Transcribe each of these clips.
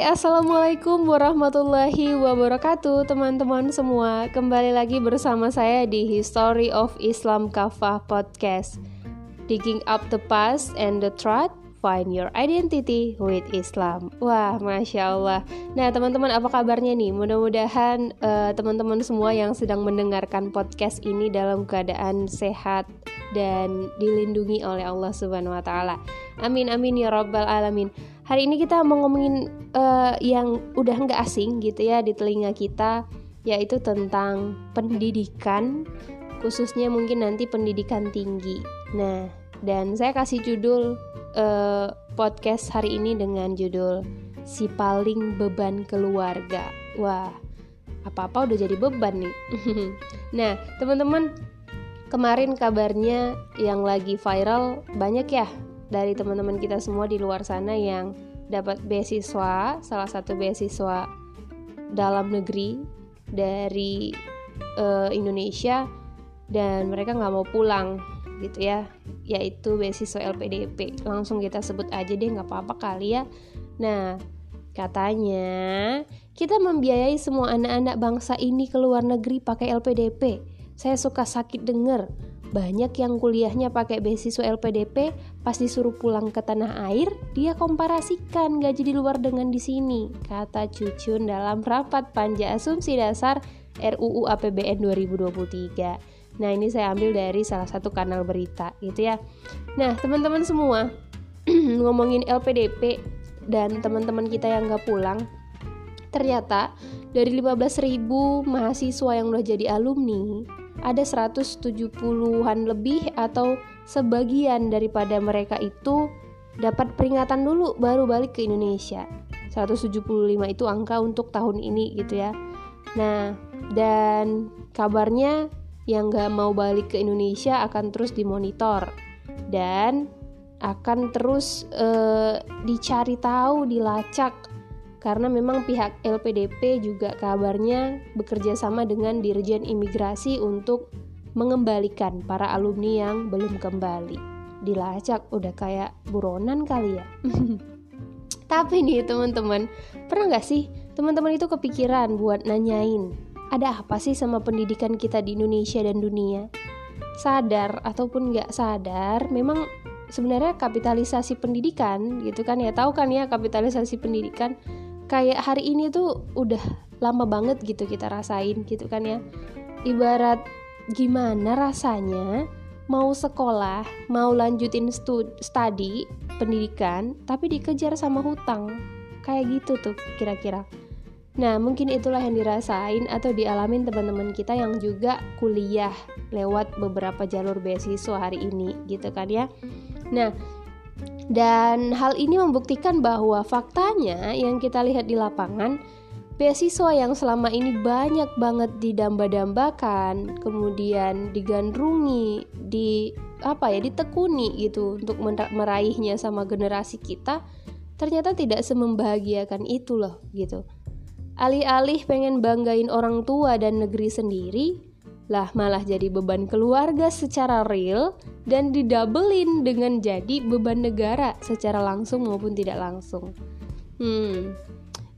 Assalamualaikum warahmatullahi wabarakatuh Teman-teman semua Kembali lagi bersama saya di History of Islam Kafah Podcast Digging up the past and the truth Find your identity with Islam Wah, Masya Allah Nah teman-teman apa kabarnya nih? Mudah-mudahan uh, teman-teman semua yang sedang mendengarkan podcast ini Dalam keadaan sehat dan dilindungi oleh Allah Subhanahu wa taala. Amin amin ya rabbal alamin. Hari ini kita mau ngomongin uh, yang udah nggak asing gitu ya di telinga kita yaitu tentang pendidikan khususnya mungkin nanti pendidikan tinggi. Nah, dan saya kasih judul uh, podcast hari ini dengan judul si paling beban keluarga. Wah, apa-apa udah jadi beban nih. nah, teman-teman, kemarin kabarnya yang lagi viral banyak ya dari teman-teman kita semua di luar sana yang dapat beasiswa, salah satu beasiswa dalam negeri dari uh, Indonesia dan mereka nggak mau pulang gitu ya. Yaitu beasiswa LPDP langsung kita sebut aja deh nggak apa-apa kali ya. Nah katanya kita membiayai semua anak-anak bangsa ini ke luar negeri pakai LPDP saya suka sakit denger banyak yang kuliahnya pakai beasiswa LPDP, pas disuruh pulang ke tanah air, dia komparasikan gaji di luar dengan di sini, kata Cucun dalam rapat panja asumsi dasar RUU APBN 2023. Nah, ini saya ambil dari salah satu kanal berita gitu ya. Nah, teman-teman semua, ngomongin LPDP dan teman-teman kita yang nggak pulang, ternyata dari 15.000 mahasiswa yang udah jadi alumni, ada 170-an lebih atau sebagian daripada mereka itu dapat peringatan dulu baru balik ke Indonesia. 175 itu angka untuk tahun ini gitu ya. Nah, dan kabarnya yang gak mau balik ke Indonesia akan terus dimonitor dan akan terus uh, dicari tahu, dilacak karena memang pihak LPDP juga kabarnya bekerja sama dengan Dirjen Imigrasi untuk mengembalikan para alumni yang belum kembali. Dilacak udah kayak buronan kali ya. Tapi nih teman-teman, pernah nggak sih teman-teman itu kepikiran buat nanyain ada apa sih sama pendidikan kita di Indonesia dan dunia? Sadar ataupun nggak sadar, memang sebenarnya kapitalisasi pendidikan gitu kan ya tahu kan ya kapitalisasi pendidikan kayak hari ini tuh udah lama banget gitu kita rasain gitu kan ya. Ibarat gimana rasanya mau sekolah mau lanjutin stud studi pendidikan tapi dikejar sama hutang. Kayak gitu tuh kira-kira. Nah, mungkin itulah yang dirasain atau dialamin teman-teman kita yang juga kuliah lewat beberapa jalur beasiswa hari ini gitu kan ya. Nah, dan hal ini membuktikan bahwa faktanya yang kita lihat di lapangan, beasiswa yang selama ini banyak banget didamba-dambakan, kemudian digandrungi, di apa ya, ditekuni gitu untuk meraihnya sama generasi kita, ternyata tidak semembahagiakan itu loh gitu. Alih-alih pengen banggain orang tua dan negeri sendiri, lah malah jadi beban keluarga secara real dan didabelin dengan jadi beban negara secara langsung maupun tidak langsung. Hmm,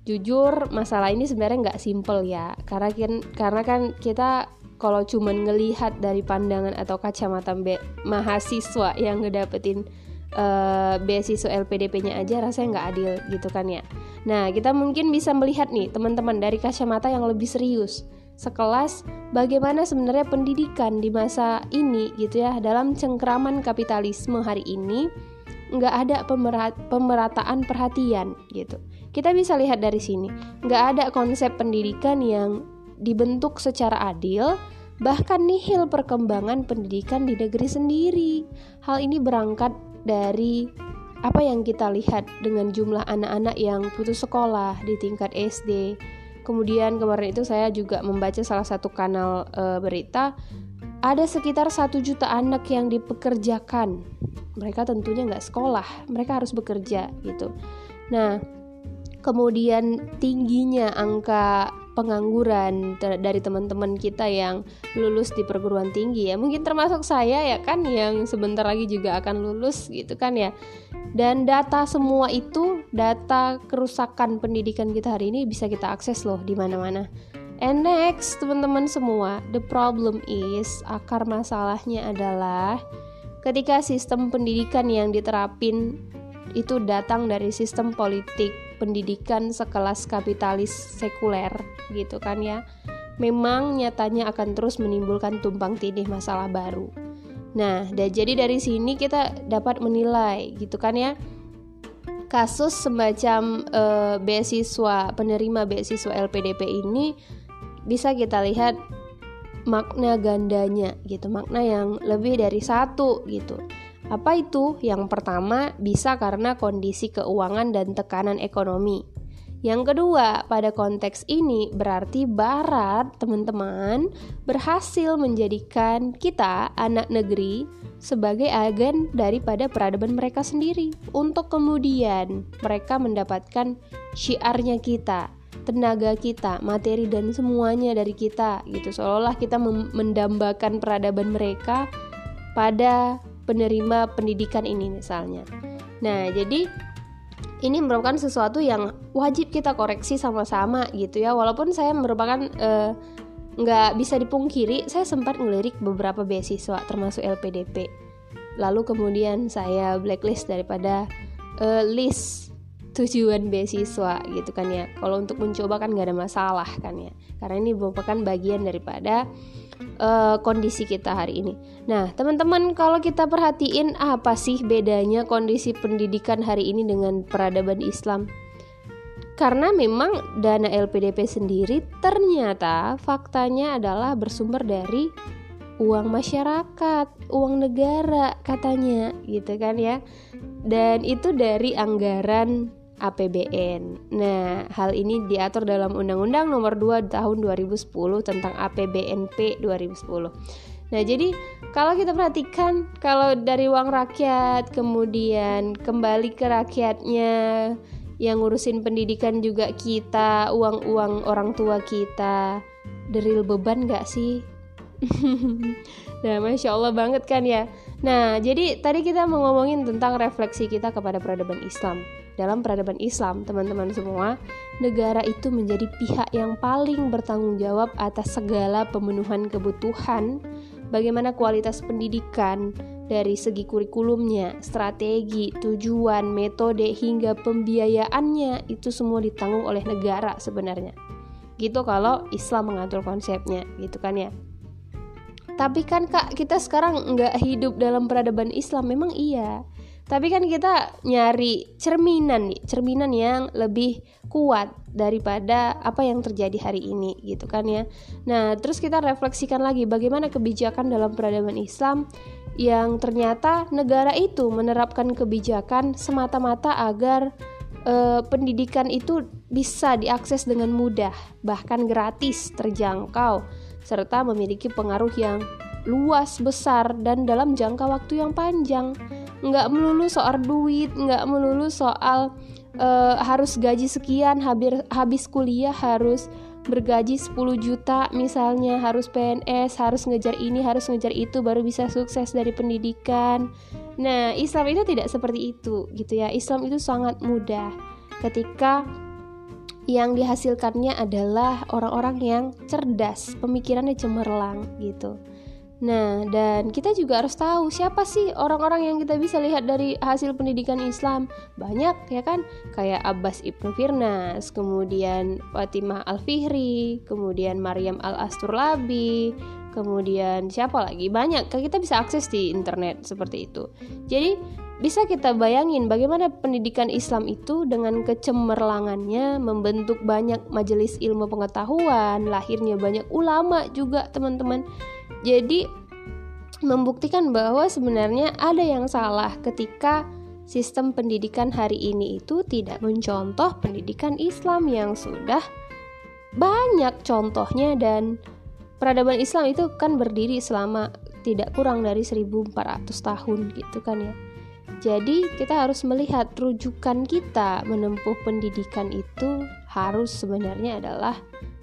jujur masalah ini sebenarnya nggak simple ya, karena kan karena kan kita kalau cuman ngelihat dari pandangan atau kacamata be mahasiswa yang ngedapetin uh, beasiswa LPDP-nya aja rasanya nggak adil gitu kan ya. Nah kita mungkin bisa melihat nih teman-teman dari kacamata yang lebih serius sekelas bagaimana sebenarnya pendidikan di masa ini gitu ya dalam cengkraman kapitalisme hari ini nggak ada pemerat, pemerataan perhatian gitu. Kita bisa lihat dari sini nggak ada konsep pendidikan yang dibentuk secara adil bahkan nihil perkembangan pendidikan di negeri sendiri. Hal ini berangkat dari apa yang kita lihat dengan jumlah anak-anak yang putus sekolah di tingkat SD Kemudian kemarin itu saya juga membaca salah satu kanal e, berita ada sekitar satu juta anak yang dipekerjakan. Mereka tentunya nggak sekolah, mereka harus bekerja gitu. Nah, kemudian tingginya angka pengangguran dari teman-teman kita yang lulus di perguruan tinggi ya mungkin termasuk saya ya kan yang sebentar lagi juga akan lulus gitu kan ya Dan data semua itu, data kerusakan pendidikan kita hari ini bisa kita akses loh di mana-mana. And next, teman-teman semua, the problem is akar masalahnya adalah ketika sistem pendidikan yang diterapin itu datang dari sistem politik pendidikan sekelas kapitalis sekuler gitu kan ya. Memang nyatanya akan terus menimbulkan tumpang tindih masalah baru. Nah, dan jadi dari sini kita dapat menilai gitu kan ya. Kasus semacam uh, beasiswa penerima beasiswa LPDP ini bisa kita lihat makna gandanya gitu, makna yang lebih dari satu gitu. Apa itu? Yang pertama bisa karena kondisi keuangan dan tekanan ekonomi. Yang kedua, pada konteks ini berarti Barat, teman-teman, berhasil menjadikan kita, anak negeri, sebagai agen daripada peradaban mereka sendiri. Untuk kemudian mereka mendapatkan syiarnya kita, tenaga kita, materi dan semuanya dari kita gitu. Seolah-olah kita mendambakan peradaban mereka pada penerima pendidikan ini misalnya. Nah, jadi ini merupakan sesuatu yang wajib kita koreksi sama-sama gitu ya. Walaupun saya merupakan uh, nggak bisa dipungkiri saya sempat ngelirik beberapa beasiswa termasuk LPDP lalu kemudian saya blacklist daripada uh, list tujuan beasiswa gitu kan ya. Kalau untuk mencoba kan nggak ada masalah kan ya. Karena ini merupakan bagian daripada uh, kondisi kita hari ini. Nah, teman-teman, kalau kita perhatiin apa sih bedanya kondisi pendidikan hari ini dengan peradaban Islam? Karena memang dana LPDP sendiri ternyata faktanya adalah bersumber dari uang masyarakat, uang negara katanya, gitu kan ya. Dan itu dari anggaran APBN. Nah, hal ini diatur dalam Undang-Undang Nomor 2 Tahun 2010 tentang APBNP 2010. Nah, jadi kalau kita perhatikan kalau dari uang rakyat kemudian kembali ke rakyatnya yang ngurusin pendidikan juga kita, uang-uang orang tua kita, deril beban gak sih? nah, masya Allah banget kan ya. Nah, jadi tadi kita mau ngomongin tentang refleksi kita kepada peradaban Islam dalam peradaban Islam, teman-teman semua, negara itu menjadi pihak yang paling bertanggung jawab atas segala pemenuhan kebutuhan, bagaimana kualitas pendidikan dari segi kurikulumnya, strategi, tujuan, metode hingga pembiayaannya itu semua ditanggung oleh negara sebenarnya. Gitu kalau Islam mengatur konsepnya, gitu kan ya. Tapi kan kak kita sekarang nggak hidup dalam peradaban Islam, memang iya tapi kan kita nyari cerminan nih, cerminan yang lebih kuat daripada apa yang terjadi hari ini gitu kan ya. Nah, terus kita refleksikan lagi bagaimana kebijakan dalam peradaban Islam yang ternyata negara itu menerapkan kebijakan semata-mata agar uh, pendidikan itu bisa diakses dengan mudah, bahkan gratis, terjangkau, serta memiliki pengaruh yang luas, besar, dan dalam jangka waktu yang panjang nggak melulu soal duit nggak melulu soal uh, harus gaji sekian habis habis kuliah harus bergaji 10 juta misalnya harus PNS harus ngejar ini harus ngejar itu baru bisa sukses dari pendidikan. Nah Islam itu tidak seperti itu gitu ya. Islam itu sangat mudah. Ketika yang dihasilkannya adalah orang-orang yang cerdas pemikirannya cemerlang gitu Nah, dan kita juga harus tahu siapa sih orang-orang yang kita bisa lihat dari hasil pendidikan Islam. Banyak ya kan, kayak Abbas Ibnu Firnas, kemudian Fatimah Al-Fihri, kemudian Maryam Al-Asturlabi, kemudian siapa lagi? Banyak, kita bisa akses di internet seperti itu. Jadi, bisa kita bayangin bagaimana pendidikan Islam itu dengan kecemerlangannya membentuk banyak majelis ilmu pengetahuan, lahirnya banyak ulama juga, teman-teman jadi membuktikan bahwa sebenarnya ada yang salah ketika sistem pendidikan hari ini itu tidak mencontoh pendidikan Islam yang sudah banyak contohnya dan peradaban Islam itu kan berdiri selama tidak kurang dari 1400 tahun gitu kan ya. Jadi kita harus melihat rujukan kita menempuh pendidikan itu harus sebenarnya adalah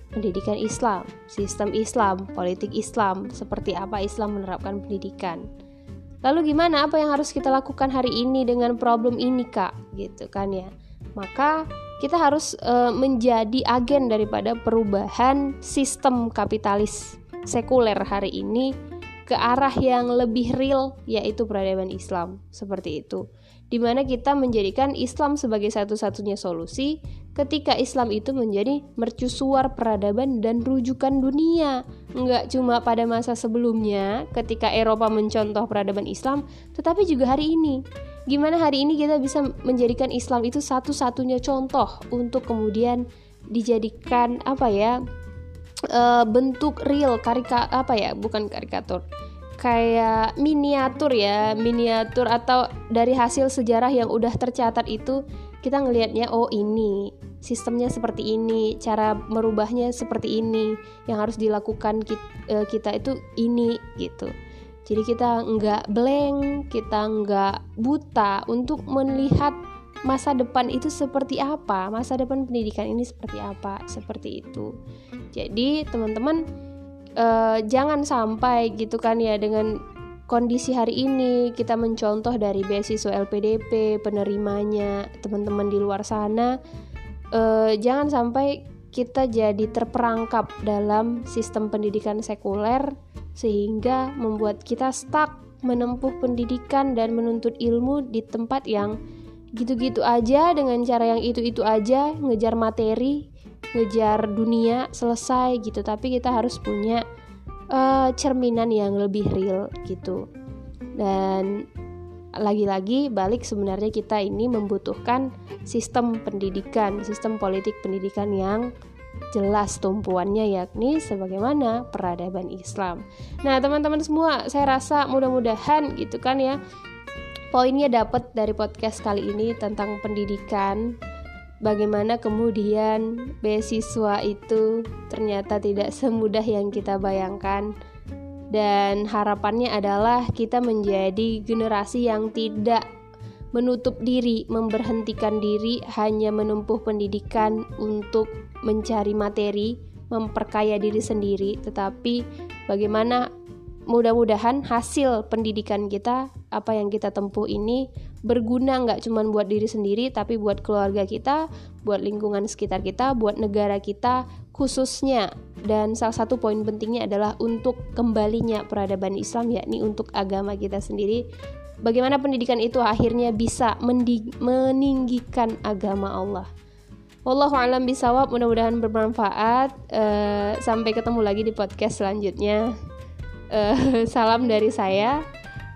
pendidikan Islam, sistem Islam, politik Islam, seperti apa Islam menerapkan pendidikan. Lalu gimana? Apa yang harus kita lakukan hari ini dengan problem ini kak? Gitu kan ya. Maka kita harus e, menjadi agen daripada perubahan sistem kapitalis sekuler hari ini ke arah yang lebih real yaitu peradaban Islam. Seperti itu. Di mana kita menjadikan Islam sebagai satu-satunya solusi ketika Islam itu menjadi mercusuar peradaban dan rujukan dunia. Nggak cuma pada masa sebelumnya ketika Eropa mencontoh peradaban Islam tetapi juga hari ini. Gimana hari ini kita bisa menjadikan Islam itu satu-satunya contoh untuk kemudian dijadikan apa ya uh, bentuk real karika apa ya bukan karikatur kayak miniatur ya miniatur atau dari hasil sejarah yang udah tercatat itu kita ngelihatnya oh ini sistemnya seperti ini cara merubahnya seperti ini yang harus dilakukan kita, uh, kita itu ini gitu. Jadi kita nggak blank kita nggak buta untuk melihat masa depan itu seperti apa, masa depan pendidikan ini seperti apa, seperti itu. Jadi teman-teman uh, jangan sampai gitu kan ya dengan kondisi hari ini kita mencontoh dari beasiswa LPDP penerimanya teman-teman di luar sana uh, jangan sampai kita jadi terperangkap dalam sistem pendidikan sekuler sehingga membuat kita stuck menempuh pendidikan dan menuntut ilmu di tempat yang gitu-gitu aja dengan cara yang itu-itu aja ngejar materi ngejar dunia selesai gitu tapi kita harus punya uh, cerminan yang lebih real gitu dan lagi-lagi balik sebenarnya kita ini membutuhkan sistem pendidikan sistem politik pendidikan yang jelas tumpuannya yakni sebagaimana peradaban Islam. Nah, teman-teman semua, saya rasa mudah-mudahan gitu kan ya poinnya dapat dari podcast kali ini tentang pendidikan. Bagaimana kemudian beasiswa itu ternyata tidak semudah yang kita bayangkan. Dan harapannya adalah kita menjadi generasi yang tidak menutup diri, memberhentikan diri hanya menempuh pendidikan untuk mencari materi, memperkaya diri sendiri, tetapi bagaimana mudah-mudahan hasil pendidikan kita apa yang kita tempuh ini berguna nggak cuma buat diri sendiri tapi buat keluarga kita buat lingkungan sekitar kita buat negara kita khususnya. Dan salah satu poin pentingnya adalah untuk kembalinya peradaban Islam yakni untuk agama kita sendiri. Bagaimana pendidikan itu akhirnya bisa meninggikan agama Allah? Wallahu alam bisawab mudah-mudahan bermanfaat. Uh, sampai ketemu lagi di podcast selanjutnya. Uh, salam dari saya.